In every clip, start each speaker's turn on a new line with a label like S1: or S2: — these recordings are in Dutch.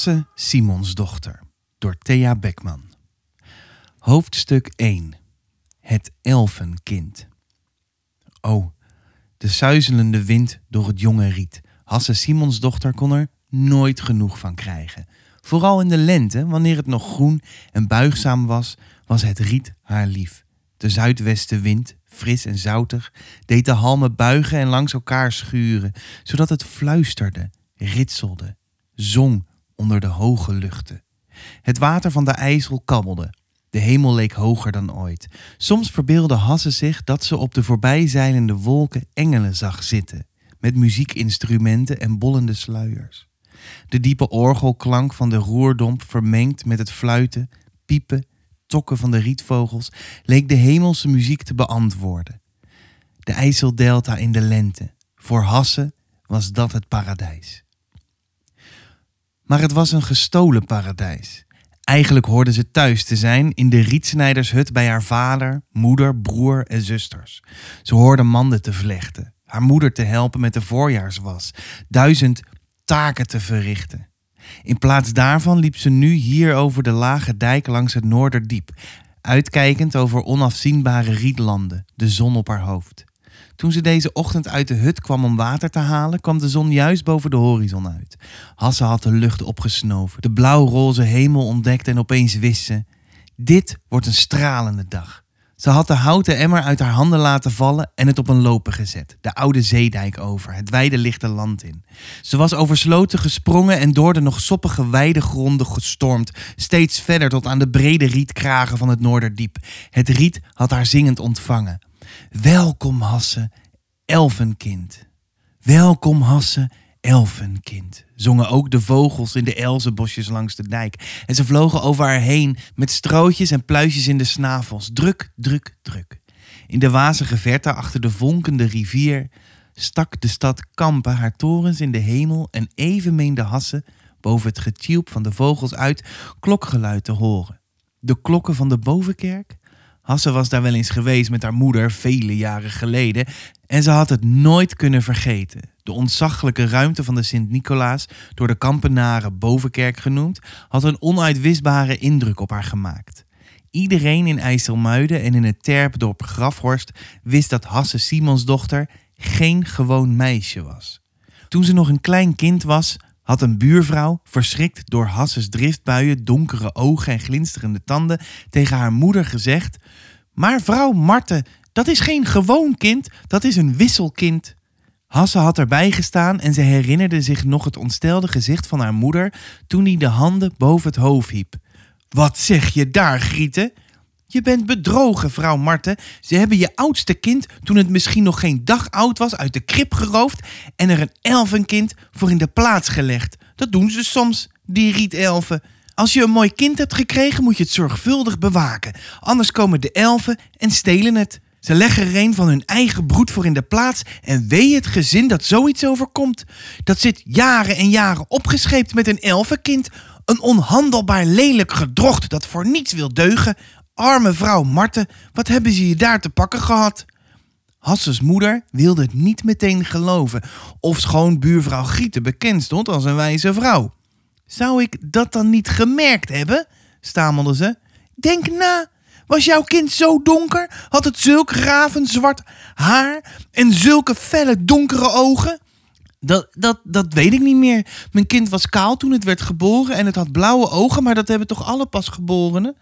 S1: Hasse Simonsdochter door Thea Beckman. Hoofdstuk 1. Het elfenkind. O, de suizelende wind door het jonge riet. Hasse Simonsdochter kon er nooit genoeg van krijgen. Vooral in de lente, wanneer het nog groen en buigzaam was, was het riet haar lief. De zuidwestenwind, fris en zoutig, deed de halmen buigen en langs elkaar schuren, zodat het fluisterde, ritselde, zong onder de hoge luchten. Het water van de IJssel kabbelde. De hemel leek hoger dan ooit. Soms verbeelde Hasse zich dat ze op de voorbijzeilende wolken engelen zag zitten, met muziekinstrumenten en bollende sluiers. De diepe orgelklank van de roerdomp vermengd met het fluiten, piepen, tokken van de rietvogels leek de hemelse muziek te beantwoorden. De IJsseldelta in de lente. Voor Hasse was dat het paradijs. Maar het was een gestolen paradijs. Eigenlijk hoorde ze thuis te zijn in de rietsnijdershut bij haar vader, moeder, broer en zusters. Ze hoorde manden te vlechten, haar moeder te helpen met de voorjaarswas, duizend taken te verrichten. In plaats daarvan liep ze nu hier over de lage dijk langs het Noorderdiep, uitkijkend over onafzienbare rietlanden, de zon op haar hoofd. Toen ze deze ochtend uit de hut kwam om water te halen, kwam de zon juist boven de horizon uit. Hasse had de lucht opgesnoven, de blauw-roze hemel ontdekt en opeens wist ze: Dit wordt een stralende dag. Ze had de houten emmer uit haar handen laten vallen en het op een lopen gezet. De oude zeedijk over, het wijde lichte land in. Ze was over sloten gesprongen en door de nog soppige weidegronden gestormd, steeds verder tot aan de brede rietkragen van het Noorderdiep. Het riet had haar zingend ontvangen. Welkom Hasse, elfenkind. Welkom Hasse, elfenkind. Zongen ook de vogels in de elzenbosjes langs de dijk. En ze vlogen over haar heen met strootjes en pluisjes in de snavels. Druk, druk, druk. In de wazige verte achter de vonkende rivier stak de stad Kampen haar torens in de hemel en even meende Hasse boven het getjilp van de vogels uit klokgeluid te horen. De klokken van de bovenkerk Hasse was daar wel eens geweest met haar moeder vele jaren geleden en ze had het nooit kunnen vergeten. De ontzaglijke ruimte van de Sint-Nicolaas, door de Kampenaren Bovenkerk genoemd, had een onuitwisbare indruk op haar gemaakt. Iedereen in IJsselmuiden en in het terpdorp Grafhorst wist dat Hasse Simonsdochter geen gewoon meisje was. Toen ze nog een klein kind was, had een buurvrouw, verschrikt door Hasses driftbuien, donkere ogen en glinsterende tanden, tegen haar moeder gezegd: Maar vrouw Marte, dat is geen gewoon kind, dat is een wisselkind. Hasse had erbij gestaan en ze herinnerde zich nog het ontstelde gezicht van haar moeder toen hij de handen boven het hoofd hiep. Wat zeg je daar, Grieten? Je bent bedrogen, vrouw Marten. Ze hebben je oudste kind, toen het misschien nog geen dag oud was, uit de krib geroofd en er een elfenkind voor in de plaats gelegd. Dat doen ze soms, die rietelfen. Als je een mooi kind hebt gekregen, moet je het zorgvuldig bewaken. Anders komen de elfen en stelen het. Ze leggen er een van hun eigen broed voor in de plaats en wee het gezin dat zoiets overkomt. Dat zit jaren en jaren opgescheept met een elfenkind. Een onhandelbaar lelijk gedrocht dat voor niets wil deugen. Arme vrouw Marten, wat hebben ze je daar te pakken gehad? Hasses moeder wilde het niet meteen geloven, of schoon buurvrouw Gieten bekend stond als een wijze vrouw. Zou ik dat dan niet gemerkt hebben? stamelde ze. Denk na, was jouw kind zo donker? Had het zulk ravenzwart haar en zulke felle donkere ogen? Dat, dat, dat weet ik niet meer. Mijn kind was kaal toen het werd geboren en het had blauwe ogen, maar dat hebben toch alle pasgeborenen?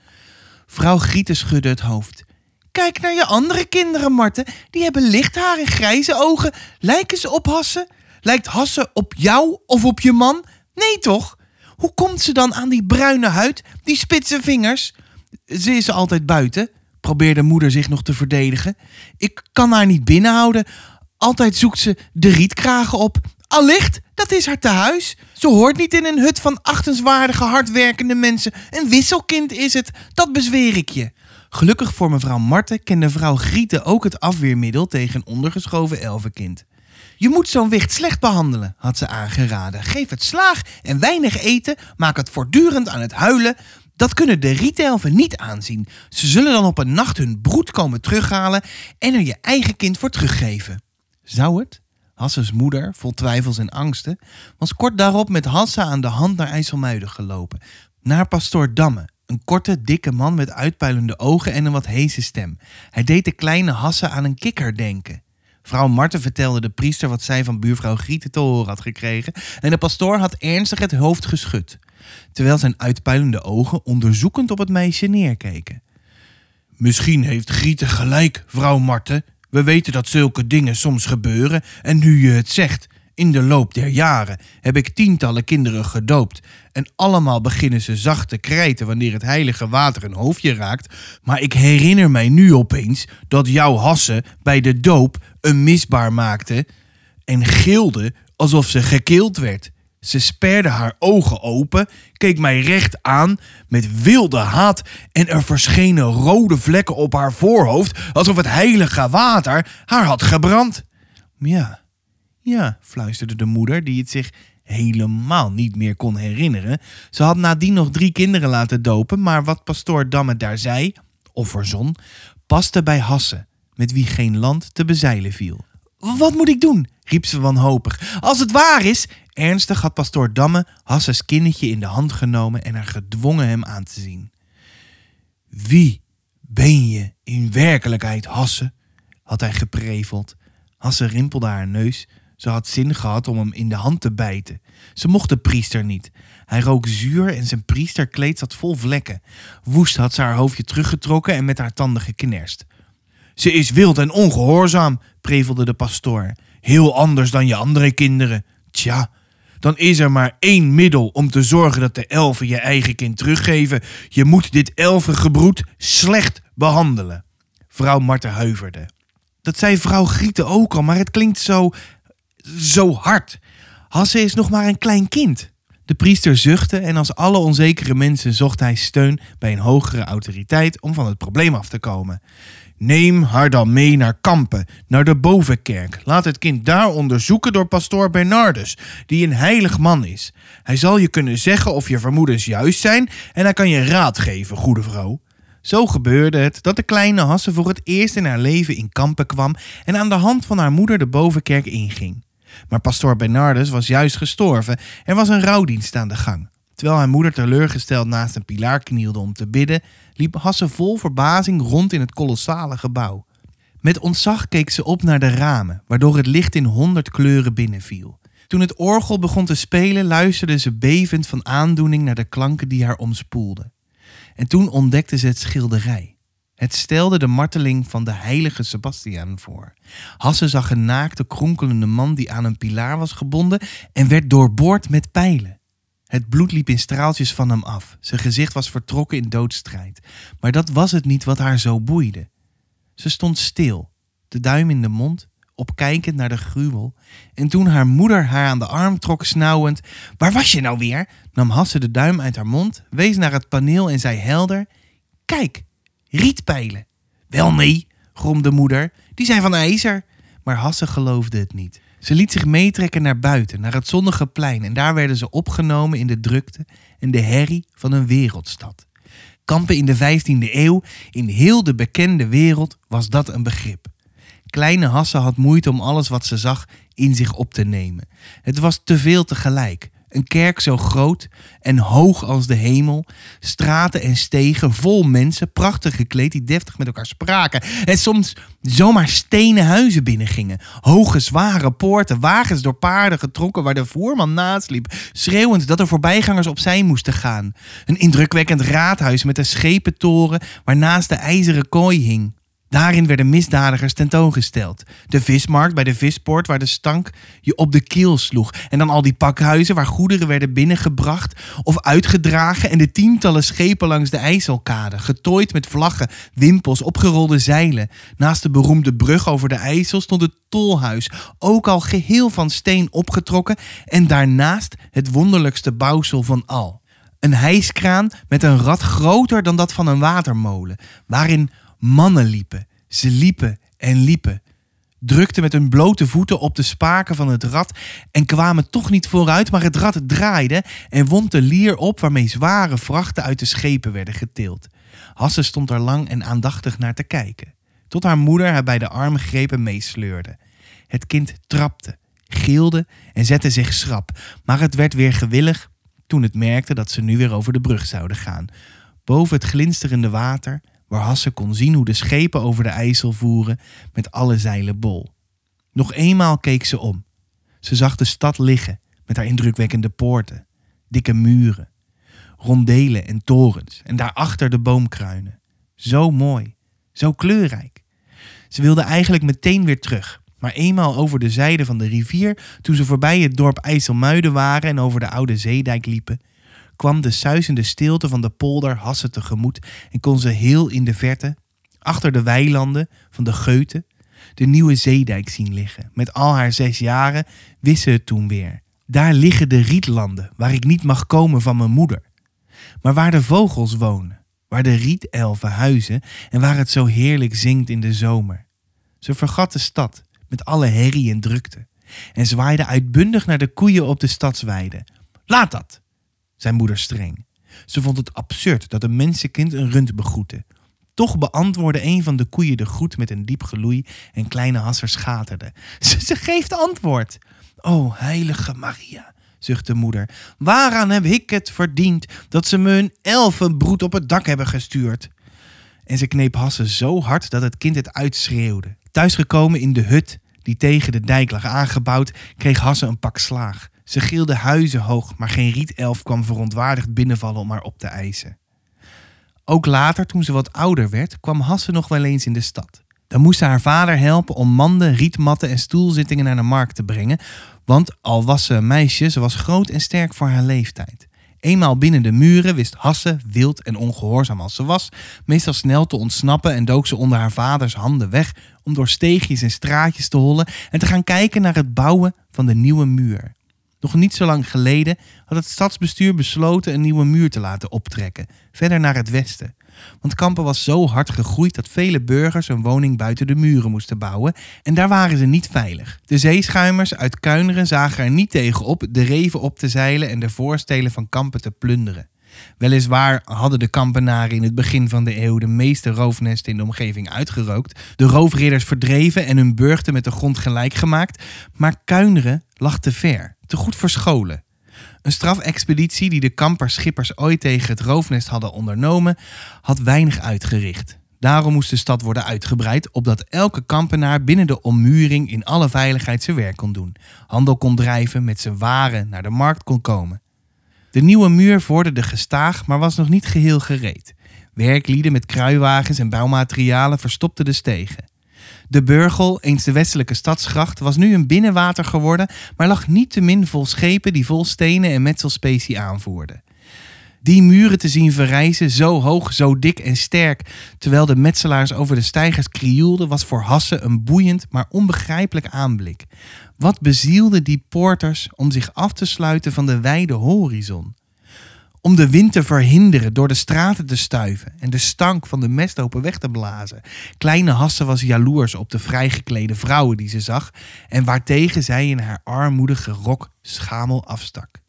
S1: Vrouw Grieten schudde het hoofd. Kijk naar je andere kinderen, Marten. Die hebben licht haar en grijze ogen. Lijken ze op Hasse? Lijkt Hasse op jou of op je man? Nee toch? Hoe komt ze dan aan die bruine huid, die spitse vingers? Ze is altijd buiten, probeerde moeder zich nog te verdedigen. Ik kan haar niet binnenhouden. Altijd zoekt ze de rietkragen op. Allicht, dat is haar tehuis. Ze hoort niet in een hut van achtenswaardige, hardwerkende mensen. Een wisselkind is het, dat bezweer ik je. Gelukkig voor mevrouw Marten kende vrouw Grieten ook het afweermiddel tegen ondergeschoven elfenkind. Je moet zo'n wicht slecht behandelen, had ze aangeraden. Geef het slaag en weinig eten, maak het voortdurend aan het huilen. Dat kunnen de rietelfen niet aanzien. Ze zullen dan op een nacht hun broed komen terughalen en er je eigen kind voor teruggeven. Zou het? Hasses moeder, vol twijfels en angsten, was kort daarop met Hasse aan de hand naar IJsselmuiden gelopen. Naar pastoor Damme, een korte, dikke man met uitpuilende ogen en een wat heese stem. Hij deed de kleine Hasse aan een kikker denken. Vrouw Marten vertelde de priester wat zij van buurvrouw Grieten te horen had gekregen en de pastoor had ernstig het hoofd geschud, terwijl zijn uitpuilende ogen onderzoekend op het meisje neerkeken. Misschien heeft Grieten gelijk, vrouw Marten. We weten dat zulke dingen soms gebeuren en nu je het zegt, in de loop der jaren heb ik tientallen kinderen gedoopt. En allemaal beginnen ze zacht te krijten wanneer het heilige water een hoofdje raakt. Maar ik herinner mij nu opeens dat jouw Hasse bij de doop een misbaar maakte en gilde alsof ze gekild werd. Ze sperde haar ogen open, keek mij recht aan met wilde haat en er verschenen rode vlekken op haar voorhoofd alsof het heilige water haar had gebrand. Ja, ja, fluisterde de moeder, die het zich helemaal niet meer kon herinneren. Ze had nadien nog drie kinderen laten dopen, maar wat pastoor Damme daar zei, of verzon, paste bij Hasse, met wie geen land te bezeilen viel. Wat moet ik doen? riep ze wanhopig. Als het waar is. Ernstig had pastoor Damme Hasses kindertje in de hand genomen en haar gedwongen hem aan te zien. Wie ben je in werkelijkheid, Hasse? had hij gepreveld. Hasse rimpelde haar neus. Ze had zin gehad om hem in de hand te bijten. Ze mocht de priester niet. Hij rook zuur en zijn priesterkleed zat vol vlekken. Woest had ze haar hoofdje teruggetrokken en met haar tanden geknerst. Ze is wild en ongehoorzaam, prevelde de pastoor. Heel anders dan je andere kinderen. Tja, dan is er maar één middel om te zorgen dat de elfen je eigen kind teruggeven. Je moet dit elfengebroed slecht behandelen. Vrouw Marten huiverde. Dat zei vrouw Grieten ook al, maar het klinkt zo zo hard. Hasse is nog maar een klein kind. De priester zuchtte en als alle onzekere mensen zocht hij steun bij een hogere autoriteit om van het probleem af te komen. Neem haar dan mee naar Kampen, naar de bovenkerk. Laat het kind daar onderzoeken door pastoor Bernardus, die een heilig man is. Hij zal je kunnen zeggen of je vermoedens juist zijn en hij kan je raad geven, goede vrouw. Zo gebeurde het dat de kleine Hasse voor het eerst in haar leven in Kampen kwam en aan de hand van haar moeder de bovenkerk inging. Maar pastoor Bernardus was juist gestorven en was een rouwdienst aan de gang. Terwijl haar moeder teleurgesteld naast een pilaar knielde om te bidden, liep Hasse vol verbazing rond in het kolossale gebouw. Met ontzag keek ze op naar de ramen, waardoor het licht in honderd kleuren binnenviel. Toen het orgel begon te spelen, luisterde ze bevend van aandoening naar de klanken die haar omspoelden. En toen ontdekte ze het schilderij. Het stelde de marteling van de heilige Sebastiaan voor. Hasse zag een naakte, kronkelende man die aan een pilaar was gebonden en werd doorboord met pijlen. Het bloed liep in straaltjes van hem af. Zijn gezicht was vertrokken in doodstrijd. Maar dat was het niet wat haar zo boeide. Ze stond stil, de duim in de mond, opkijkend naar de gruwel. En toen haar moeder haar aan de arm trok, snauwend: Waar was je nou weer? nam Hasse de duim uit haar mond, wees naar het paneel en zei helder: Kijk, rietpijlen. Wel nee, gromde moeder, die zijn van ijzer. Maar Hasse geloofde het niet. Ze liet zich meetrekken naar buiten, naar het zonnige plein, en daar werden ze opgenomen in de drukte en de herrie van een wereldstad. Kampen in de 15e eeuw, in heel de bekende wereld, was dat een begrip. Kleine Hasse had moeite om alles wat ze zag in zich op te nemen. Het was te veel tegelijk. Een kerk zo groot en hoog als de hemel. Straten en stegen vol mensen, prachtig gekleed, die deftig met elkaar spraken. En soms zomaar stenen huizen binnengingen. Hoge, zware poorten, wagens door paarden getrokken waar de voerman naast liep, schreeuwend dat er voorbijgangers opzij moesten gaan. Een indrukwekkend raadhuis met een schepentoren waarnaast de ijzeren kooi hing. Daarin werden misdadigers tentoongesteld. De vismarkt bij de vispoort waar de stank je op de keel sloeg. En dan al die pakhuizen waar goederen werden binnengebracht of uitgedragen. En de tientallen schepen langs de IJsselkade. Getooid met vlaggen, wimpels, opgerolde zeilen. Naast de beroemde brug over de IJssel stond het tolhuis. Ook al geheel van steen opgetrokken. En daarnaast het wonderlijkste bouwsel van al. Een hijskraan met een rad groter dan dat van een watermolen. Waarin Mannen liepen. Ze liepen en liepen. Drukten met hun blote voeten op de spaken van het rad en kwamen toch niet vooruit, maar het rad draaide en wond de lier op waarmee zware vrachten uit de schepen werden getild. Hasse stond er lang en aandachtig naar te kijken, tot haar moeder haar bij de arm greep en meesleurde. Het kind trapte gilde en zette zich schrap. Maar het werd weer gewillig toen het merkte dat ze nu weer over de brug zouden gaan. Boven het glinsterende water, waar Hasse kon zien hoe de schepen over de IJssel voeren met alle zeilen bol. Nog eenmaal keek ze om. Ze zag de stad liggen met haar indrukwekkende poorten, dikke muren, rondelen en torens en daarachter de boomkruinen. Zo mooi, zo kleurrijk. Ze wilde eigenlijk meteen weer terug, maar eenmaal over de zijde van de rivier, toen ze voorbij het dorp IJsselmuiden waren en over de oude zeedijk liepen, kwam de suizende stilte van de polder Hasse tegemoet en kon ze heel in de verte, achter de weilanden van de Geuten, de nieuwe zeedijk zien liggen. Met al haar zes jaren wist ze het toen weer. Daar liggen de rietlanden, waar ik niet mag komen van mijn moeder. Maar waar de vogels wonen, waar de rietelfen huizen en waar het zo heerlijk zingt in de zomer. Ze vergat de stad met alle herrie en drukte en zwaaide uitbundig naar de koeien op de stadsweide. Laat dat, zei moeder streng. Ze vond het absurd dat een mensenkind een rund begroette. Toch beantwoordde een van de koeien de groet met een diep geloei en kleine Hasser schaterde. Ze, ze geeft antwoord. O, heilige Maria, zuchtte moeder, waaraan heb ik het verdiend dat ze me een elfenbroed op het dak hebben gestuurd? En ze kneep Hasse zo hard dat het kind het uitschreeuwde. Thuisgekomen in de hut die tegen de dijk lag aangebouwd, kreeg Hasse een pak slaag. Ze gilde huizen hoog, maar geen rietelf kwam verontwaardigd binnenvallen om haar op te eisen. Ook later, toen ze wat ouder werd, kwam Hasse nog wel eens in de stad. Dan moest ze haar vader helpen om manden, rietmatten en stoelzittingen naar de markt te brengen, want al was ze een meisje, ze was groot en sterk voor haar leeftijd. Eenmaal binnen de muren wist Hasse, wild en ongehoorzaam als ze was, meestal snel te ontsnappen en dook ze onder haar vaders handen weg om door steegjes en straatjes te hollen en te gaan kijken naar het bouwen van de nieuwe muur. Nog niet zo lang geleden had het stadsbestuur besloten een nieuwe muur te laten optrekken, verder naar het westen. Want Kampen was zo hard gegroeid dat vele burgers een woning buiten de muren moesten bouwen en daar waren ze niet veilig. De zeeschuimers uit Kuineren zagen er niet tegen op de reven op te zeilen en de voorstelen van Kampen te plunderen. Weliswaar hadden de kampenaren in het begin van de eeuw de meeste roofnesten in de omgeving uitgerookt, de roofridders verdreven en hun burchten met de grond gelijk gemaakt, maar Kuineren lag te ver, te goed verscholen. Een strafexpeditie die de kamperschippers ooit tegen het roofnest hadden ondernomen, had weinig uitgericht. Daarom moest de stad worden uitgebreid, opdat elke kampenaar binnen de ommuring in alle veiligheid zijn werk kon doen, handel kon drijven, met zijn waren naar de markt kon komen. De nieuwe muur vorderde gestaag, maar was nog niet geheel gereed. Werklieden met kruiwagens en bouwmaterialen verstopten de stegen. De Burgel, eens de westelijke stadsgracht, was nu een binnenwater geworden, maar lag niet te min vol schepen die vol stenen en metselspecie aanvoerden. Die muren te zien verrijzen, zo hoog, zo dik en sterk, terwijl de metselaars over de steigers krioelden, was voor Hasse een boeiend, maar onbegrijpelijk aanblik. Wat bezielde die poorters om zich af te sluiten van de wijde horizon? Om de wind te verhinderen door de straten te stuiven en de stank van de mesthopen weg te blazen. Kleine Hasse was jaloers op de vrijgeklede vrouwen die ze zag en waartegen zij in haar armoedige rok schamel afstak.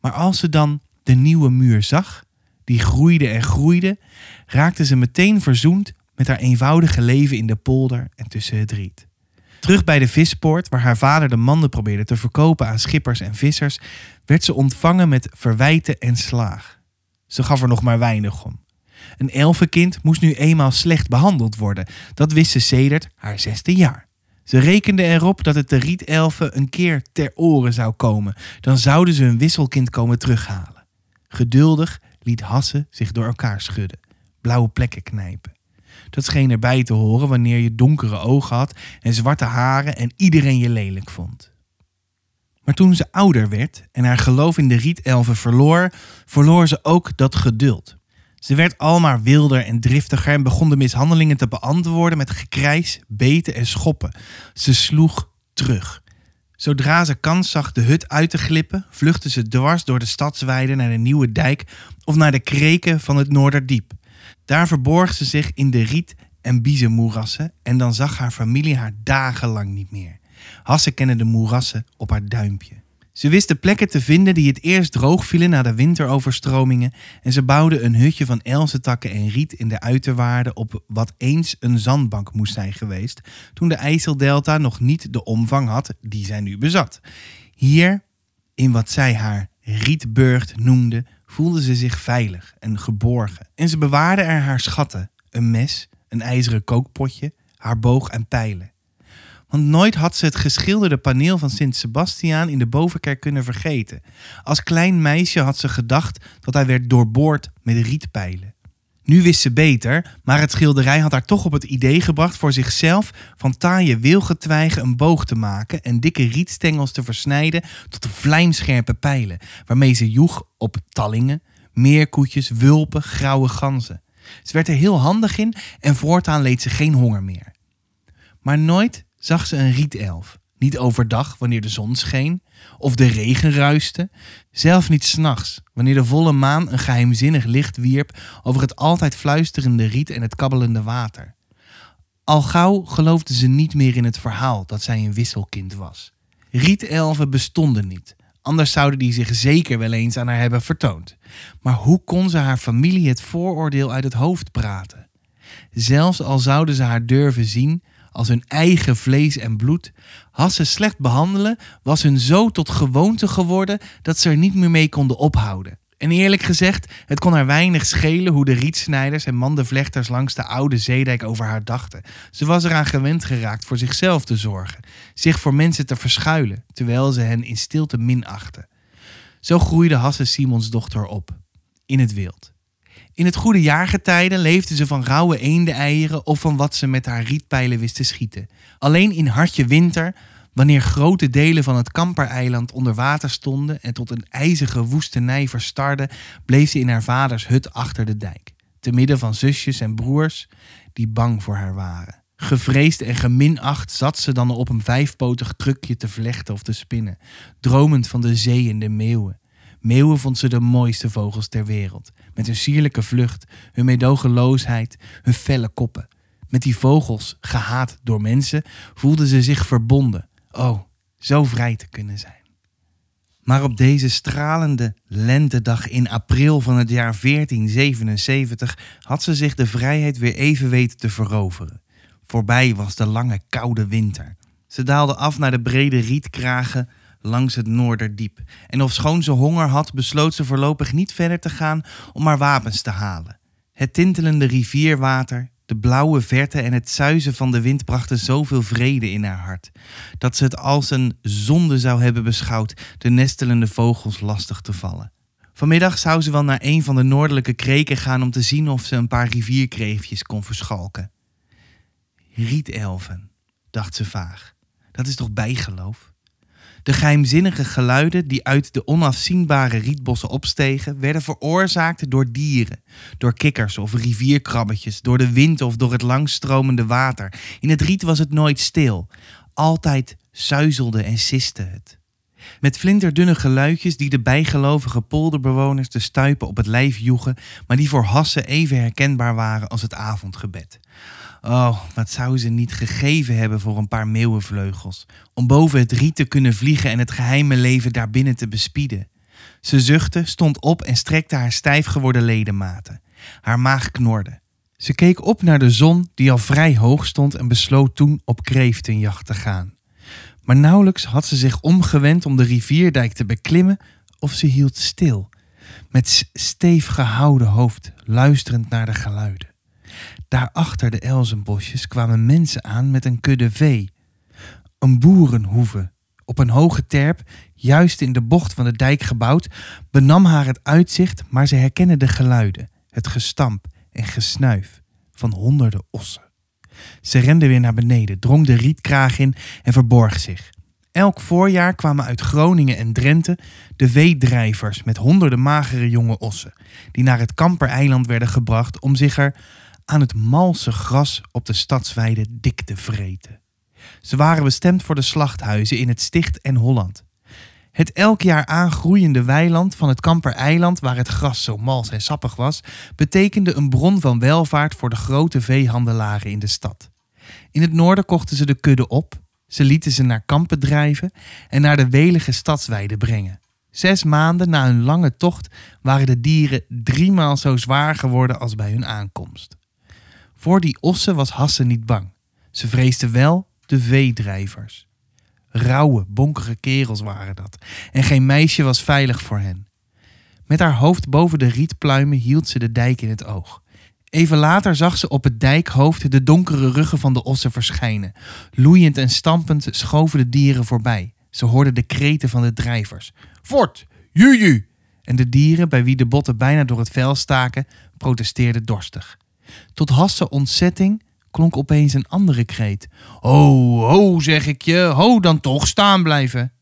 S1: Maar als ze dan de nieuwe muur zag, die groeide en groeide, raakte ze meteen verzoend met haar eenvoudige leven in de polder en tussen het riet. Terug bij de vispoort, waar haar vader de manden probeerde te verkopen aan schippers en vissers, werd ze ontvangen met verwijten en slaag. Ze gaf er nog maar weinig om. Een elfenkind moest nu eenmaal slecht behandeld worden. Dat wist ze sedert haar zesde jaar. Ze rekende erop dat het de rietelfen een keer ter oren zou komen. Dan zouden ze hun wisselkind komen terughalen. Geduldig liet Hasse zich door elkaar schudden, blauwe plekken knijpen. Dat scheen erbij te horen wanneer je donkere ogen had en zwarte haren en iedereen je lelijk vond. Maar toen ze ouder werd en haar geloof in de rietelfen verloor, verloor ze ook dat geduld. Ze werd almaar wilder en driftiger en begon de mishandelingen te beantwoorden met gekrijs, beten en schoppen. Ze sloeg terug. Zodra ze kans zag de hut uit te glippen, vluchtte ze dwars door de stadsweide naar de nieuwe dijk of naar de kreken van het Noorderdiep. Daar verborg ze zich in de riet- en biezenmoerassen en dan zag haar familie haar dagenlang niet meer. Hasse kende de moerassen op haar duimpje. Ze wisten plekken te vinden die het eerst droog vielen na de winteroverstromingen en ze bouwden een hutje van elzentakken en riet in de uiterwaarden op wat eens een zandbank moest zijn geweest toen de IJsseldelta nog niet de omvang had die zij nu bezat. Hier, in wat zij haar Rietburgt noemde, voelde ze zich veilig en geborgen. En ze bewaarde er haar schatten: een mes, een ijzeren kookpotje, haar boog en pijlen. Want nooit had ze het geschilderde paneel van Sint Sebastiaan in de bovenkerk kunnen vergeten. Als klein meisje had ze gedacht dat hij werd doorboord met rietpijlen. Nu wist ze beter, maar het schilderij had haar toch op het idee gebracht voor zichzelf van taaie wilgetwijgen een boog te maken en dikke rietstengels te versnijden tot vlijmscherpe pijlen, waarmee ze joeg op tallingen, meerkoetjes, wulpen, grauwe ganzen. Ze werd er heel handig in en voortaan leed ze geen honger meer. Maar nooit zag ze een rietelf. Niet overdag wanneer de zon scheen of de regen ruiste. Zelf niet s'nachts wanneer de volle maan een geheimzinnig licht wierp over het altijd fluisterende riet en het kabbelende water. Al gauw geloofde ze niet meer in het verhaal dat zij een wisselkind was. Rietelven bestonden niet, anders zouden die zich zeker wel eens aan haar hebben vertoond. Maar hoe kon ze haar familie het vooroordeel uit het hoofd praten? Zelfs al zouden ze haar durven zien, als hun eigen vlees en bloed, had ze slecht behandelen, was hun zo tot gewoonte geworden dat ze er niet meer mee konden ophouden. En eerlijk gezegd, het kon haar weinig schelen hoe de rietsnijders en mandenvlechters langs de oude zeedijk over haar dachten. Ze was eraan gewend geraakt voor zichzelf te zorgen, zich voor mensen te verschuilen, terwijl ze hen in stilte minachtte. Zo groeide Hasse Simons dochter op, in het wild. In het goede jaargetijde leefde ze van rauwe eenden-eieren of van wat ze met haar rietpijlen wist te schieten. Alleen in hartje winter, wanneer grote delen van het Kampereiland onder water stonden en tot een ijzige woestenij verstarden, bleef ze in haar vaders hut achter de dijk, te midden van zusjes en broers die bang voor haar waren. Gevreesd en geminacht zat ze dan op een vijfpotig krukje te vlechten of te spinnen, dromend van de zee en de meeuwen. Meeuwen vond ze de mooiste vogels ter wereld. Met hun sierlijke vlucht, hun meedogenloosheid, hun felle koppen. Met die vogels, gehaat door mensen, voelde ze zich verbonden. Oh, zo vrij te kunnen zijn. Maar op deze stralende lentedag in april van het jaar 1477 had ze zich de vrijheid weer even weten te veroveren. Voorbij was de lange koude winter. Ze daalde af naar de brede rietkragen langs het Noorderdiep. En ofschoon ze honger had, besloot ze voorlopig niet verder te gaan om haar wapens te halen. Het tintelende rivierwater, de blauwe verte en het zuizen van de wind brachten zoveel vrede in haar hart, dat ze het als een zonde zou hebben beschouwd de nestelende vogels lastig te vallen. Vanmiddag zou ze wel naar een van de noordelijke kreken gaan om te zien of ze een paar rivierkreefjes kon verschalken. Rietelven, dacht ze vaag. Dat is toch bijgeloof? De geheimzinnige geluiden die uit de onafzienbare rietbossen opstegen, werden veroorzaakt door dieren, door kikkers of rivierkrabbetjes, door de wind of door het langstromende water. In het riet was het nooit stil. Altijd suizelde en siste het. Met flinterdunne geluidjes die de bijgelovige polderbewoners te stuipen op het lijf joegen, maar die voor Hassen even herkenbaar waren als het avondgebed. Oh, wat zou ze niet gegeven hebben voor een paar meeuwenvleugels, om boven het riet te kunnen vliegen en het geheime leven daarbinnen te bespieden. Ze zuchtte, stond op en strekte haar stijf geworden ledematen. Haar maag knorde. Ze keek op naar de zon die al vrij hoog stond en besloot toen op kreeftenjacht te gaan. Maar nauwelijks had ze zich omgewend om de rivierdijk te beklimmen of ze hield stil, met steef gehouden hoofd, luisterend naar de geluiden. Daar achter de elzenbosjes kwamen mensen aan met een kudde vee. Een boerenhoeve, op een hoge terp, juist in de bocht van de dijk gebouwd, benam haar het uitzicht, maar ze herkende de geluiden, het gestamp en gesnuif van honderden ossen. Ze rende weer naar beneden, drong de rietkraag in en verborg zich. Elk voorjaar kwamen uit Groningen en Drenthe de veedrijvers met honderden magere jonge ossen, die naar het Kampereiland werden gebracht om zich er aan het malse gras op de stadsweide dik te vreten. Ze waren bestemd voor de slachthuizen in het Sticht en Holland. Het elk jaar aangroeiende weiland van het Kampereiland, waar het gras zo mals en sappig was, betekende een bron van welvaart voor de grote veehandelaren in de stad. In het noorden kochten ze de kudde op, Ze lieten ze naar kampen drijven en naar de welige stadsweide brengen. Zes maanden na hun lange tocht waren de dieren driemaal zo zwaar geworden als bij hun aankomst. Voor die ossen was Hasse niet bang. Ze vreesde wel de veedrijvers. Rauwe, bonkere kerels waren dat. En geen meisje was veilig voor hen. Met haar hoofd boven de rietpluimen hield ze de dijk in het oog. Even later zag ze op het dijkhoofd de donkere ruggen van de ossen verschijnen. Loeiend en stampend schoven de dieren voorbij. Ze hoorden de kreten van de drijvers. Fort! Juju! En de dieren, bij wie de botten bijna door het vel staken, protesteerden dorstig. Tot Hasse ontzetting klonk opeens een andere kreet. Ho, ho, zeg ik je, ho dan toch, staan blijven.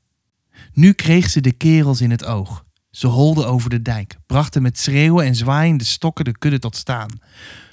S1: Nu kreeg ze de kerels in het oog. Ze holden over de dijk, brachten met schreeuwen en zwaaiende stokken de kudde tot staan.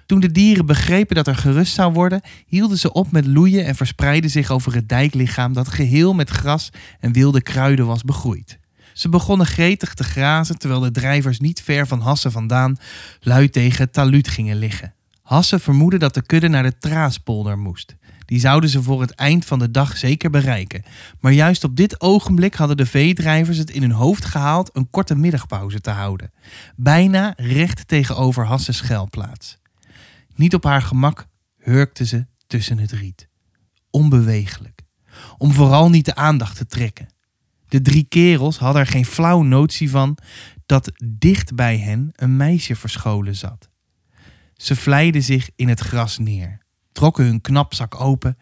S1: Toen de dieren begrepen dat er gerust zou worden, hielden ze op met loeien en verspreidden zich over het dijklichaam dat geheel met gras en wilde kruiden was begroeid. Ze begonnen gretig te grazen terwijl de drijvers niet ver van Hasse vandaan luid tegen het taluut gingen liggen. Hasse vermoedde dat de kudde naar de Traaspolder moest. Die zouden ze voor het eind van de dag zeker bereiken. Maar juist op dit ogenblik hadden de veedrijvers het in hun hoofd gehaald een korte middagpauze te houden. Bijna recht tegenover Hasses schuilplaats. Niet op haar gemak hurkte ze tussen het riet. Onbewegelijk. Om vooral niet de aandacht te trekken. De drie kerels hadden er geen flauw notie van dat dicht bij hen een meisje verscholen zat. Ze vlijden zich in het gras neer, trokken hun knapzak open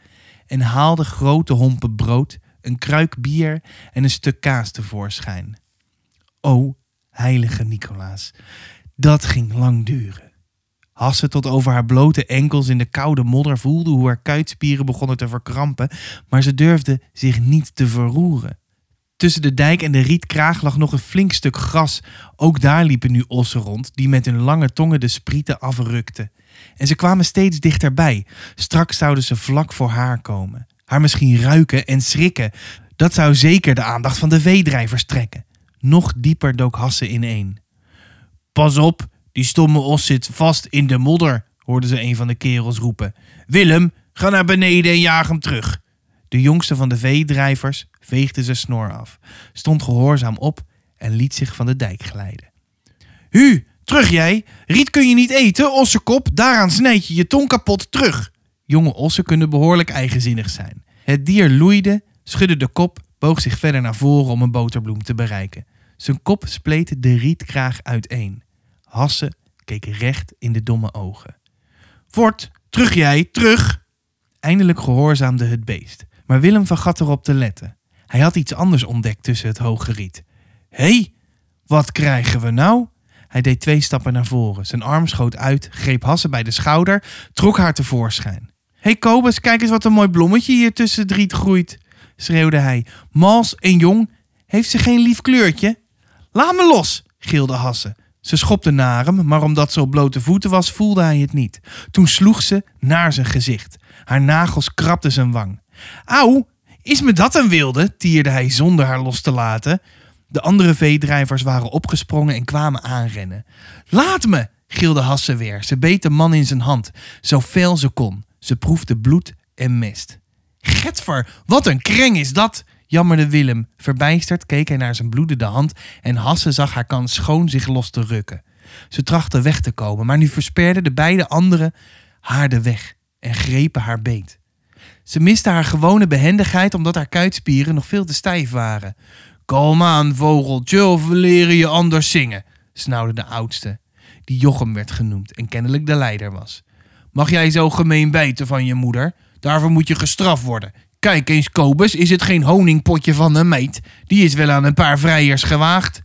S1: en haalden grote hompen brood, een kruik bier en een stuk kaas tevoorschijn. O, heilige Nicolaas, dat ging lang duren. Hasse tot over haar blote enkels in de koude modder voelde hoe haar kuitspieren begonnen te verkrampen, maar ze durfde zich niet te verroeren. Tussen de dijk en de rietkraag lag nog een flink stuk gras. Ook daar liepen nu ossen rond, die met hun lange tongen de sprieten afrukten. En ze kwamen steeds dichterbij. Straks zouden ze vlak voor haar komen. Haar misschien ruiken en schrikken. Dat zou zeker de aandacht van de veedrijvers trekken. Nog dieper dook Hasse ineen. Pas op, die stomme os zit vast in de modder, hoorde ze een van de kerels roepen. Willem, ga naar beneden en jaag hem terug. De jongste van de veedrijvers veegde zijn snor af, stond gehoorzaam op en liet zich van de dijk glijden. Hu, terug jij! Riet kun je niet eten, ossenkop, daaraan snijd je je tong kapot, terug! Jonge ossen kunnen behoorlijk eigenzinnig zijn. Het dier loeide, schudde de kop, boog zich verder naar voren om een boterbloem te bereiken. Zijn kop spleet de rietkraag uiteen. Hasse keek recht in de domme ogen. Fort, terug jij, terug! Eindelijk gehoorzaamde het beest, maar Willem vergat erop te letten. Hij had iets anders ontdekt tussen het hoge riet. Hé, hey, wat krijgen we nou? Hij deed twee stappen naar voren. Zijn arm schoot uit, greep Hasse bij de schouder, trok haar tevoorschijn. Hé hey Kobus, kijk eens wat een mooi bloemetje hier tussen het riet groeit, schreeuwde hij. Mals en jong, heeft ze geen lief kleurtje? Laat me los, gilde Hasse. Ze schopte naar hem, maar omdat ze op blote voeten was, voelde hij het niet. Toen sloeg ze naar zijn gezicht. Haar nagels krabden zijn wang. Auw, is me dat een wilde? tierde hij zonder haar los te laten. De andere veedrijvers waren opgesprongen en kwamen aanrennen. Laat me, gilde Hasse weer. Ze beet de man in zijn hand, zo fel ze kon. Ze proefde bloed en mest. Getver, wat een kreng is dat! jammerde Willem. Verbijsterd keek hij naar zijn bloedende hand en Hasse zag haar kans schoon zich los te rukken. Ze trachtte weg te komen, maar nu versperden de beide anderen haar de weg en grepen haar beet. Ze miste haar gewone behendigheid omdat haar kuitspieren nog veel te stijf waren. Kom aan, vogeltje, of we leren je anders zingen, snauwde de oudste, die Jochem werd genoemd en kennelijk de leider was. Mag jij zo gemeen bijten van je moeder? Daarvoor moet je gestraft worden. Kijk eens, Kobus, is het geen honingpotje van een meid? Die is wel aan een paar vrijers gewaagd.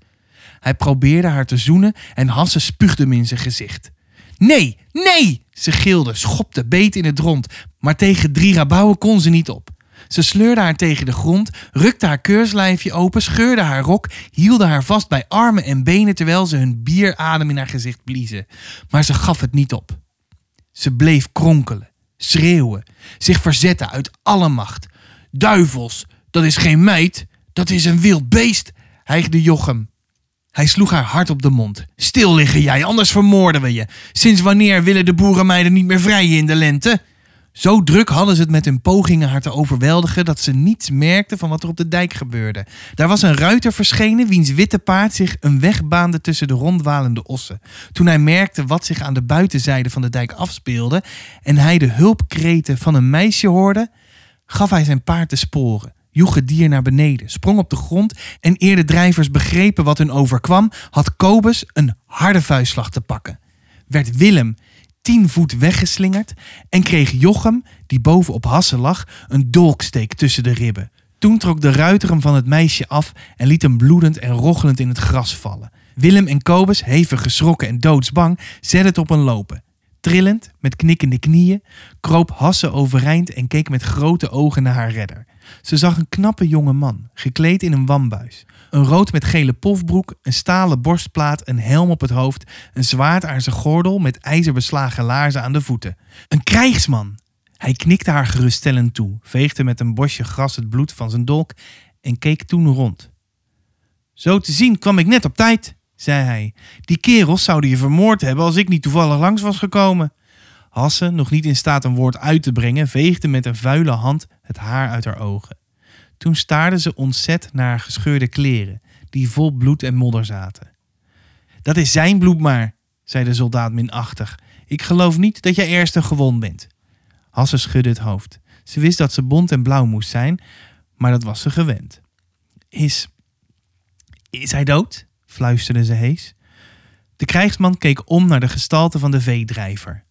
S1: Hij probeerde haar te zoenen en Hasse spuugde hem in zijn gezicht. Nee, nee! Ze gilde, schopte, beet in het rond, maar tegen drie rabouwen kon ze niet op. Ze sleurde haar tegen de grond, rukte haar keurslijfje open, scheurde haar rok, hielden haar vast bij armen en benen terwijl ze hun bieradem in haar gezicht bliezen. Maar ze gaf het niet op. Ze bleef kronkelen, schreeuwen, zich verzetten uit alle macht. Duivels, dat is geen meid, dat is een wild beest, hijgde Jochem. Hij sloeg haar hard op de mond. Stil liggen jij, anders vermoorden we je. Sinds wanneer willen de boerenmeiden niet meer vrijen in de lente? Zo druk hadden ze het met hun pogingen haar te overweldigen dat ze niets merkten van wat er op de dijk gebeurde. Daar was een ruiter verschenen wiens witte paard zich een weg baande tussen de rondwalende ossen. Toen hij merkte wat zich aan de buitenzijde van de dijk afspeelde en hij de hulpkreten van een meisje hoorde, gaf hij zijn paard de sporen, joeg het dier naar beneden, sprong op de grond en eer de drijvers begrepen wat hun overkwam, had Kobus een harde vuistslag te pakken. Werd Willem tien voet weggeslingerd en kreeg Jochem, die boven op Hasse lag, een dolksteek tussen de ribben. Toen trok de ruiter hem van het meisje af en liet hem bloedend en rochelend in het gras vallen. Willem en Kobus, hevig geschrokken en doodsbang, zetten het op een lopen. Trillend, met knikkende knieën, kroop Hasse overeind en keek met grote ogen naar haar redder. Ze zag een knappe jonge man, gekleed in een wambuis. Een rood met gele pofbroek, een stalen borstplaat, een helm op het hoofd, een zwaard aan zijn gordel met ijzerbeslagen laarzen aan de voeten. Een krijgsman! Hij knikte haar geruststellend toe, veegde met een bosje gras het bloed van zijn dolk en keek toen rond. Zo te zien kwam ik net op tijd, zei hij. Die kerels zouden je vermoord hebben als ik niet toevallig langs was gekomen. Hasse, nog niet in staat een woord uit te brengen, veegde met een vuile hand het haar uit haar ogen. Toen staarde ze ontzet naar gescheurde kleren, die vol bloed en modder zaten. Dat is zijn bloed maar, zei de soldaat minachtig. Ik geloof niet dat jij eerste gewond bent. Hasse schudde het hoofd. Ze wist dat ze bont en blauw moest zijn, maar dat was ze gewend. Is. Is hij dood? fluisterde ze hees. De krijgsman keek om naar de gestalte van de veedrijver.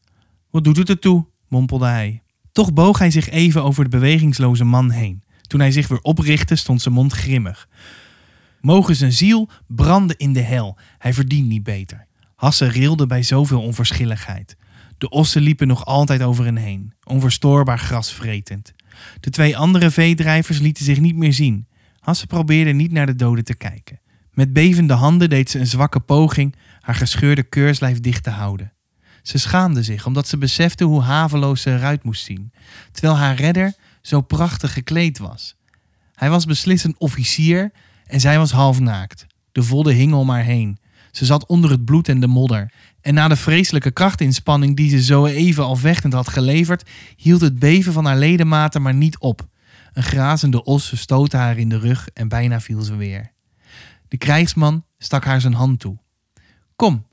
S1: Wat doet het ertoe? mompelde hij. Toch boog hij zich even over de bewegingsloze man heen. Toen hij zich weer oprichtte, stond zijn mond grimmig. Mogen zijn ziel branden in de hel. Hij verdient niet beter. Hasse rilde bij zoveel onverschilligheid. De ossen liepen nog altijd over hen heen, onverstoorbaar gras vretend. De twee andere veedrijvers lieten zich niet meer zien. Hasse probeerde niet naar de doden te kijken. Met bevende handen deed ze een zwakke poging haar gescheurde keurslijf dicht te houden. Ze schaamde zich omdat ze besefte hoe haveloos ze eruit moest zien, terwijl haar redder zo prachtig gekleed was. Hij was beslist een officier en zij was half naakt. De vodden hing om haar heen. Ze zat onder het bloed en de modder. En na de vreselijke krachtinspanning die ze zo even al vechtend had geleverd, hield het beven van haar ledematen maar niet op. Een grazende os stootte haar in de rug en bijna viel ze weer. De krijgsman stak haar zijn hand toe. Kom,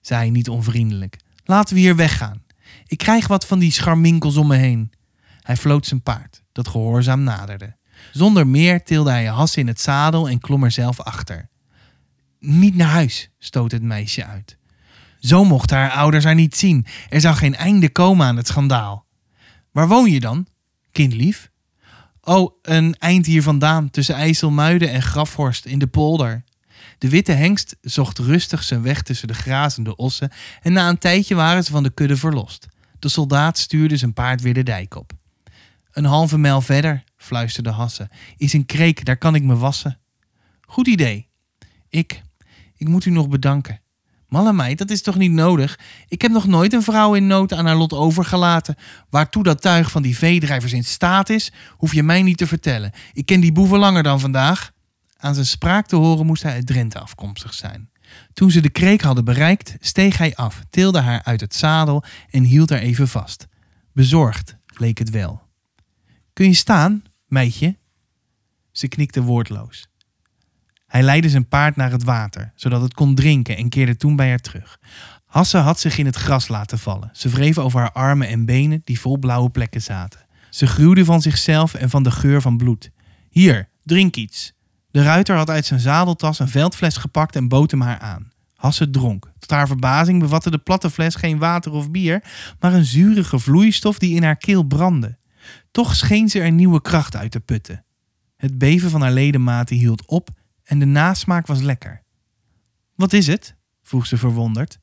S1: zei hij niet onvriendelijk, laten we hier weggaan. Ik krijg wat van die scharminkels om me heen. Hij floot zijn paard, dat gehoorzaam naderde. Zonder meer tilde hij Has in het zadel en klom er zelf achter. Niet naar huis, stoot het meisje uit. Zo mochten haar ouders haar niet zien. Er zou geen einde komen aan het schandaal. Waar woon je dan, kindlief? Oh, een eind hier vandaan, tussen IJsselmuiden en Grafhorst in de polder. De witte hengst zocht rustig zijn weg tussen de grazende ossen en na een tijdje waren ze van de kudde verlost. De soldaat stuurde zijn paard weer de dijk op. Een halve mijl verder, fluisterde Hasse, is een kreek, daar kan ik me wassen. Goed idee. Ik, ik moet u nog bedanken. Malle meid, dat is toch niet nodig? Ik heb nog nooit een vrouw in nood aan haar lot overgelaten. Waartoe dat tuig van die veedrijvers in staat is, hoef je mij niet te vertellen. Ik ken die boeven langer dan vandaag. Aan zijn spraak te horen moest hij uit Drenthe afkomstig zijn. Toen ze de kreek hadden bereikt, steeg hij af, tilde haar uit het zadel en hield haar even vast. Bezorgd leek het wel. Kun je staan, meidje? Ze knikte woordloos. Hij leidde zijn paard naar het water, zodat het kon drinken en keerde toen bij haar terug. Hasse had zich in het gras laten vallen. Ze wreef over haar armen en benen die vol blauwe plekken zaten. Ze gruwde van zichzelf en van de geur van bloed. Hier, drink iets. De ruiter had uit zijn zadeltas een veldfles gepakt en bood hem haar aan. Hasse dronk. Tot haar verbazing bevatte de platte fles geen water of bier, maar een zurige vloeistof die in haar keel brandde. Toch scheen ze er nieuwe kracht uit te putten. Het beven van haar ledematen hield op en de nasmaak was lekker. Wat is het? vroeg ze verwonderd.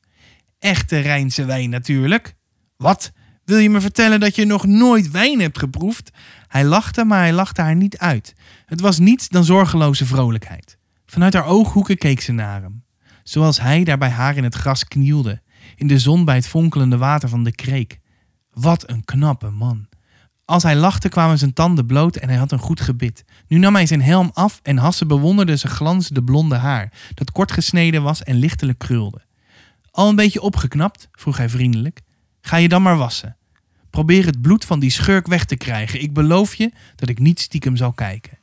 S1: Echte Rijnse wijn natuurlijk. Wat? Wil je me vertellen dat je nog nooit wijn hebt geproefd? Hij lachte, maar hij lachte haar niet uit. Het was niets dan zorgeloze vrolijkheid. Vanuit haar ooghoeken keek ze naar hem. Zoals hij daar bij haar in het gras knielde, in de zon bij het fonkelende water van de kreek. Wat een knappe man. Als hij lachte kwamen zijn tanden bloot en hij had een goed gebit. Nu nam hij zijn helm af en Hasse bewonderde zijn glanzende blonde haar, dat kort gesneden was en lichtelijk krulde. Al een beetje opgeknapt? vroeg hij vriendelijk. Ga je dan maar wassen. Probeer het bloed van die schurk weg te krijgen. Ik beloof je dat ik niet stiekem zal kijken.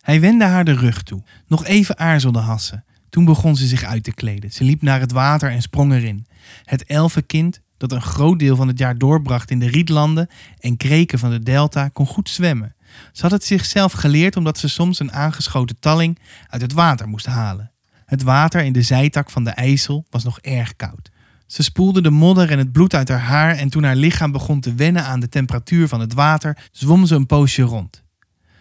S1: Hij wendde haar de rug toe. Nog even aarzelde Hasse. Toen begon ze zich uit te kleden. Ze liep naar het water en sprong erin. Het elfenkind, dat een groot deel van het jaar doorbracht in de rietlanden en kreken van de delta, kon goed zwemmen. Ze had het zichzelf geleerd omdat ze soms een aangeschoten talling uit het water moest halen. Het water in de zijtak van de IJssel was nog erg koud. Ze spoelde de modder en het bloed uit haar haar en toen haar lichaam begon te wennen aan de temperatuur van het water, zwom ze een poosje rond.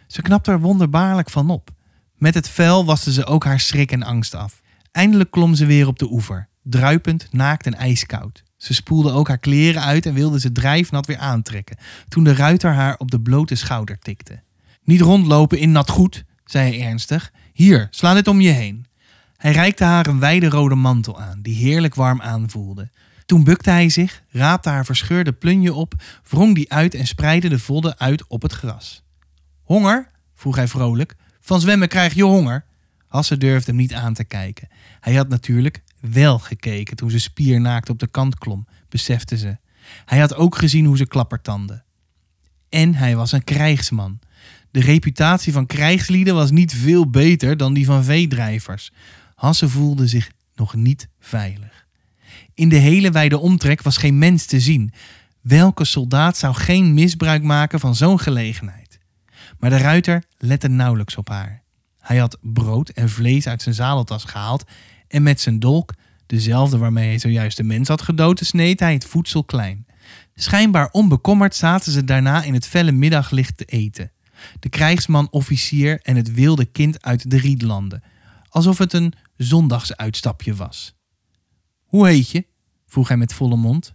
S1: Ze knapte er wonderbaarlijk van op. Met het vel waste ze ook haar schrik en angst af. Eindelijk klom ze weer op de oever, druipend, naakt en ijskoud. Ze spoelde ook haar kleren uit en wilde ze drijfnat weer aantrekken, toen de ruiter haar op de blote schouder tikte. Niet rondlopen in nat goed, zei hij ernstig. Hier, sla dit om je heen. Hij reikte haar een wijde rode mantel aan, die heerlijk warm aanvoelde. Toen bukte hij zich, raapte haar verscheurde plunje op, wrong die uit en spreidde de vodden uit op het gras. Honger? vroeg hij vrolijk. Van zwemmen krijg je honger. Hasse durfde hem niet aan te kijken. Hij had natuurlijk wel gekeken toen ze spiernaakt op de kant klom, besefte ze. Hij had ook gezien hoe ze klappertanden. En hij was een krijgsman. De reputatie van krijgslieden was niet veel beter dan die van veedrijvers. Hasse voelde zich nog niet veilig. In de hele wijde omtrek was geen mens te zien. Welke soldaat zou geen misbruik maken van zo'n gelegenheid? Maar de ruiter lette nauwelijks op haar. Hij had brood en vlees uit zijn zadeltas gehaald en met zijn dolk, dezelfde waarmee hij zojuist de mens had gedood, sneed hij het voedsel klein. Schijnbaar onbekommerd zaten ze daarna in het felle middaglicht te eten. De krijgsman-officier en het wilde kind uit de Riedlanden, alsof het een zondagsuitstapje was. Hoe heet je? vroeg hij met volle mond.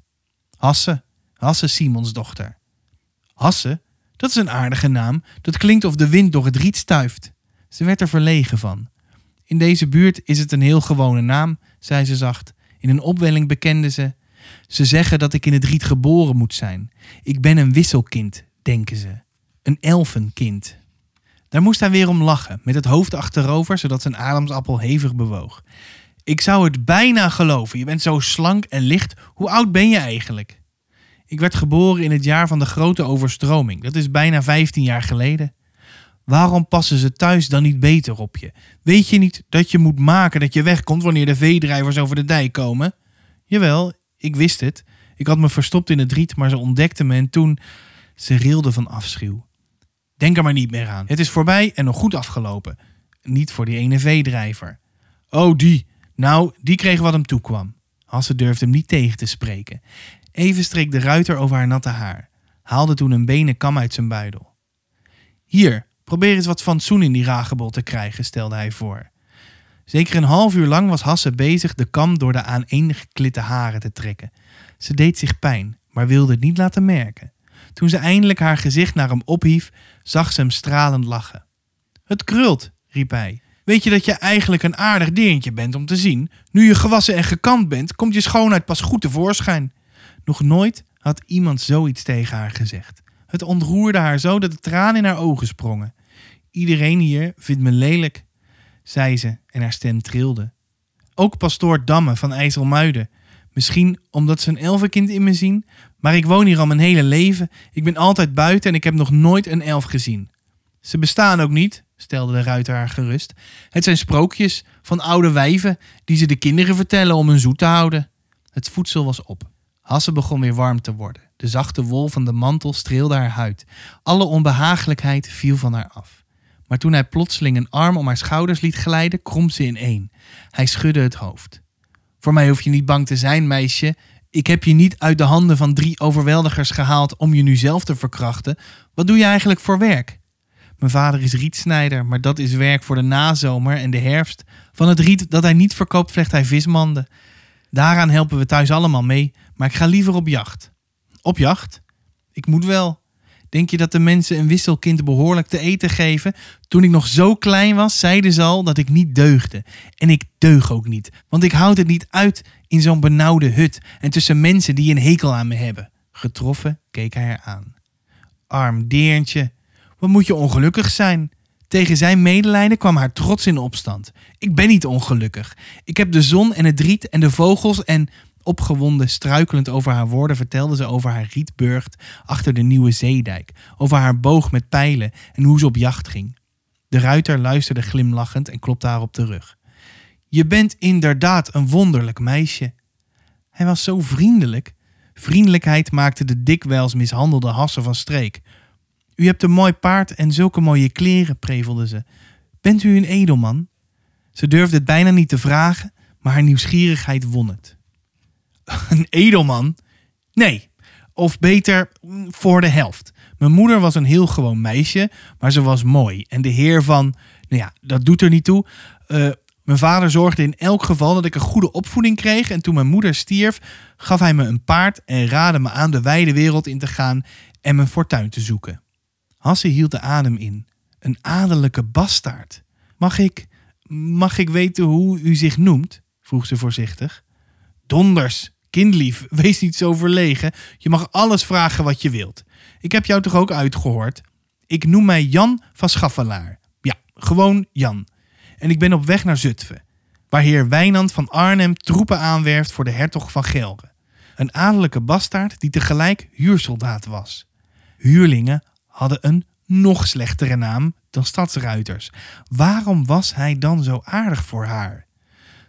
S1: Hasse, Hasse Simons dochter. Hasse? Dat is een aardige naam. Dat klinkt of de wind door het riet stuift. Ze werd er verlegen van. In deze buurt is het een heel gewone naam, zei ze zacht. In een opwelling bekende ze. Ze zeggen dat ik in het riet geboren moet zijn. Ik ben een wisselkind, denken ze. Een elfenkind. Daar moest hij weer om lachen, met het hoofd achterover, zodat zijn ademsappel hevig bewoog. Ik zou het bijna geloven. Je bent zo slank en licht. Hoe oud ben je eigenlijk? Ik werd geboren in het jaar van de grote overstroming. Dat is bijna 15 jaar geleden. Waarom passen ze thuis dan niet beter op je? Weet je niet dat je moet maken dat je wegkomt wanneer de veedrijvers over de dijk komen? Jawel, ik wist het. Ik had me verstopt in het riet, maar ze ontdekten me en toen... Ze rilde van afschuw. Denk er maar niet meer aan. Het is voorbij en nog goed afgelopen. Niet voor die ene veedrijver. Oh, die. Nou, die kreeg wat hem toekwam. Hasse durfde hem niet tegen te spreken. Even streek de ruiter over haar natte haar. Haalde toen een benen kam uit zijn buidel. Hier, probeer eens wat fatsoen in die ragebol te krijgen, stelde hij voor. Zeker een half uur lang was Hasse bezig de kam door de aaneengeklitte haren te trekken. Ze deed zich pijn, maar wilde het niet laten merken. Toen ze eindelijk haar gezicht naar hem ophief, zag ze hem stralend lachen. Het krult, riep hij. Weet je dat je eigenlijk een aardig deertje bent om te zien? Nu je gewassen en gekant bent, komt je schoonheid pas goed tevoorschijn. Nog nooit had iemand zoiets tegen haar gezegd. Het ontroerde haar zo dat de tranen in haar ogen sprongen. Iedereen hier vindt me lelijk, zei ze en haar stem trilde. Ook pastoor Damme van IJsselmuiden. Misschien omdat ze een elfenkind in me zien, maar ik woon hier al mijn hele leven. Ik ben altijd buiten en ik heb nog nooit een elf gezien. Ze bestaan ook niet, stelde de ruiter haar gerust. Het zijn sprookjes van oude wijven die ze de kinderen vertellen om hun zoet te houden. Het voedsel was op. Hasse begon weer warm te worden. De zachte wol van de mantel streelde haar huid. Alle onbehagelijkheid viel van haar af. Maar toen hij plotseling een arm om haar schouders liet glijden, kromp ze ineen. Hij schudde het hoofd. Voor mij hoef je niet bang te zijn, meisje. Ik heb je niet uit de handen van drie overweldigers gehaald om je nu zelf te verkrachten. Wat doe je eigenlijk voor werk? Mijn vader is rietsnijder, maar dat is werk voor de nazomer en de herfst. Van het riet dat hij niet verkoopt, vlecht hij vismanden. Daaraan helpen we thuis allemaal mee, maar ik ga liever op jacht. Op jacht? Ik moet wel. Denk je dat de mensen een wisselkind behoorlijk te eten geven? Toen ik nog zo klein was, zeiden ze al dat ik niet deugde. En ik deug ook niet, want ik houd het niet uit in zo'n benauwde hut en tussen mensen die een hekel aan me hebben. Getroffen keek hij haar aan. Arm deerntje, wat moet je ongelukkig zijn? Tegen zijn medelijden kwam haar trots in opstand. Ik ben niet ongelukkig. Ik heb de zon en het riet en de vogels en Opgewonden, struikelend over haar woorden, vertelde ze over haar rietburgt achter de nieuwe zeedijk, over haar boog met pijlen en hoe ze op jacht ging. De ruiter luisterde glimlachend en klopte haar op de rug. Je bent inderdaad een wonderlijk meisje. Hij was zo vriendelijk. Vriendelijkheid maakte de dikwijls mishandelde hassen van streek. U hebt een mooi paard en zulke mooie kleren, prevelde ze. Bent u een edelman? Ze durfde het bijna niet te vragen, maar haar nieuwsgierigheid won het. Een edelman? Nee, of beter voor de helft. Mijn moeder was een heel gewoon meisje, maar ze was mooi. En de heer van, nou ja, dat doet er niet toe. Uh, mijn vader zorgde in elk geval dat ik een goede opvoeding kreeg. En toen mijn moeder stierf, gaf hij me een paard en raadde me aan de wijde wereld in te gaan en mijn fortuin te zoeken. Hasse hield de adem in. Een adellijke bastaard. Mag ik, mag ik weten hoe u zich noemt? vroeg ze voorzichtig. Donders, kindlief, wees niet zo verlegen. Je mag alles vragen wat je wilt. Ik heb jou toch ook uitgehoord? Ik noem mij Jan van Schaffelaar. Ja, gewoon Jan en ik ben op weg naar Zutphen, waar heer Wijnand van Arnhem troepen aanwerft voor de hertog van Gelre. Een adellijke bastaard die tegelijk huursoldaat was. Huurlingen hadden een nog slechtere naam dan stadsruiters. Waarom was hij dan zo aardig voor haar?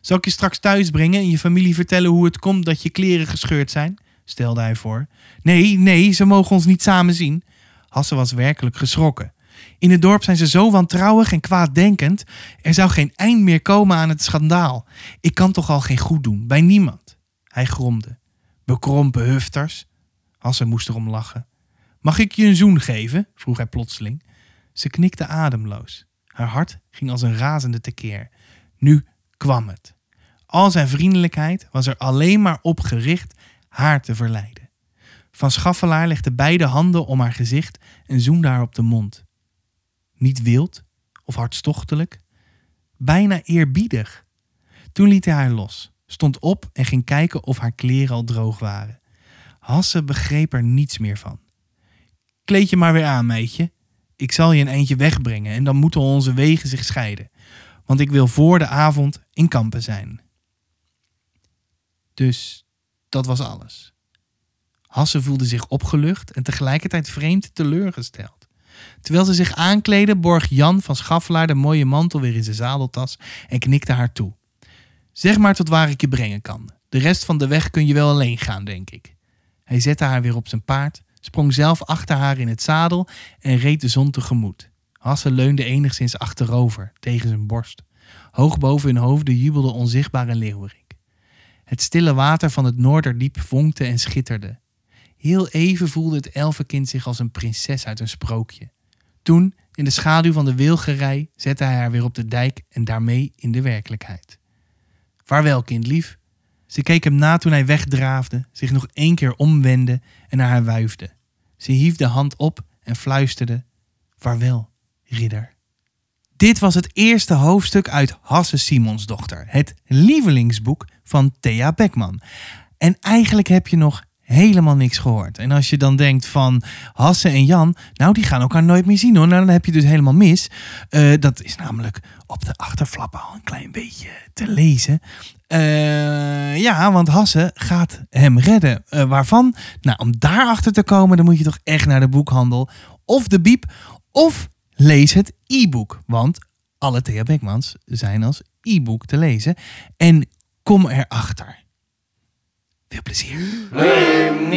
S1: Zal ik je straks thuis brengen en je familie vertellen hoe het komt dat je kleren gescheurd zijn? stelde hij voor. Nee, nee, ze mogen ons niet samen zien. Hasse was werkelijk geschrokken. In het dorp zijn ze zo wantrouwig en kwaaddenkend. Er zou geen eind meer komen aan het schandaal. Ik kan toch al geen goed doen, bij niemand. Hij gromde. Bekrompen hufters. Hasse moest erom lachen. Mag ik je een zoen geven? vroeg hij plotseling. Ze knikte ademloos. Haar hart ging als een razende tekeer. Nu kwam het. Al zijn vriendelijkheid was er alleen maar op gericht haar te verleiden. Van Schaffelaar legde beide handen om haar gezicht en zoende haar op de mond. Niet wild of hartstochtelijk, bijna eerbiedig. Toen liet hij haar los, stond op en ging kijken of haar kleren al droog waren. Hasse begreep er niets meer van. Kleed je maar weer aan, meidje. Ik zal je een eindje wegbrengen en dan moeten onze wegen zich scheiden. Want ik wil voor de avond in Kampen zijn. Dus dat was alles. Hasse voelde zich opgelucht en tegelijkertijd vreemd teleurgesteld. Terwijl ze zich aankleden, borg Jan van Schaffelaar de mooie mantel weer in zijn zadeltas en knikte haar toe. Zeg maar tot waar ik je brengen kan. De rest van de weg kun je wel alleen gaan, denk ik. Hij zette haar weer op zijn paard, sprong zelf achter haar in het zadel en reed de zon tegemoet. Hasse leunde enigszins achterover, tegen zijn borst. Hoog boven hun hoofden jubelde onzichtbare leeuwerik. Het stille water van het Noorderdiep vonkte en schitterde. Heel even voelde het elfenkind zich als een prinses uit een sprookje. Toen, in de schaduw van de wilgerij, zette hij haar weer op de dijk en daarmee in de werkelijkheid. Vaarwel, kindlief. Ze keek hem na toen hij wegdraafde, zich nog één keer omwendde en naar haar wuifde. Ze hief de hand op en fluisterde: Vaarwel, ridder. Dit was het eerste hoofdstuk uit Hasse Simonsdochter, het lievelingsboek van Thea Beckman. En eigenlijk heb je nog helemaal niks gehoord. En als je dan denkt van Hasse en Jan, nou die gaan elkaar nooit meer zien hoor. Nou dan heb je dus helemaal mis. Uh, dat is namelijk op de achterflap al een klein beetje te lezen. Uh, ja, want Hasse gaat hem redden. Uh, waarvan? Nou, om daarachter te komen, dan moet je toch echt naar de boekhandel. Of de biep. Of lees het e-book. Want alle Thea Beckmans zijn als e-book te lezen. En kom erachter. Veel plezier.
S2: Neem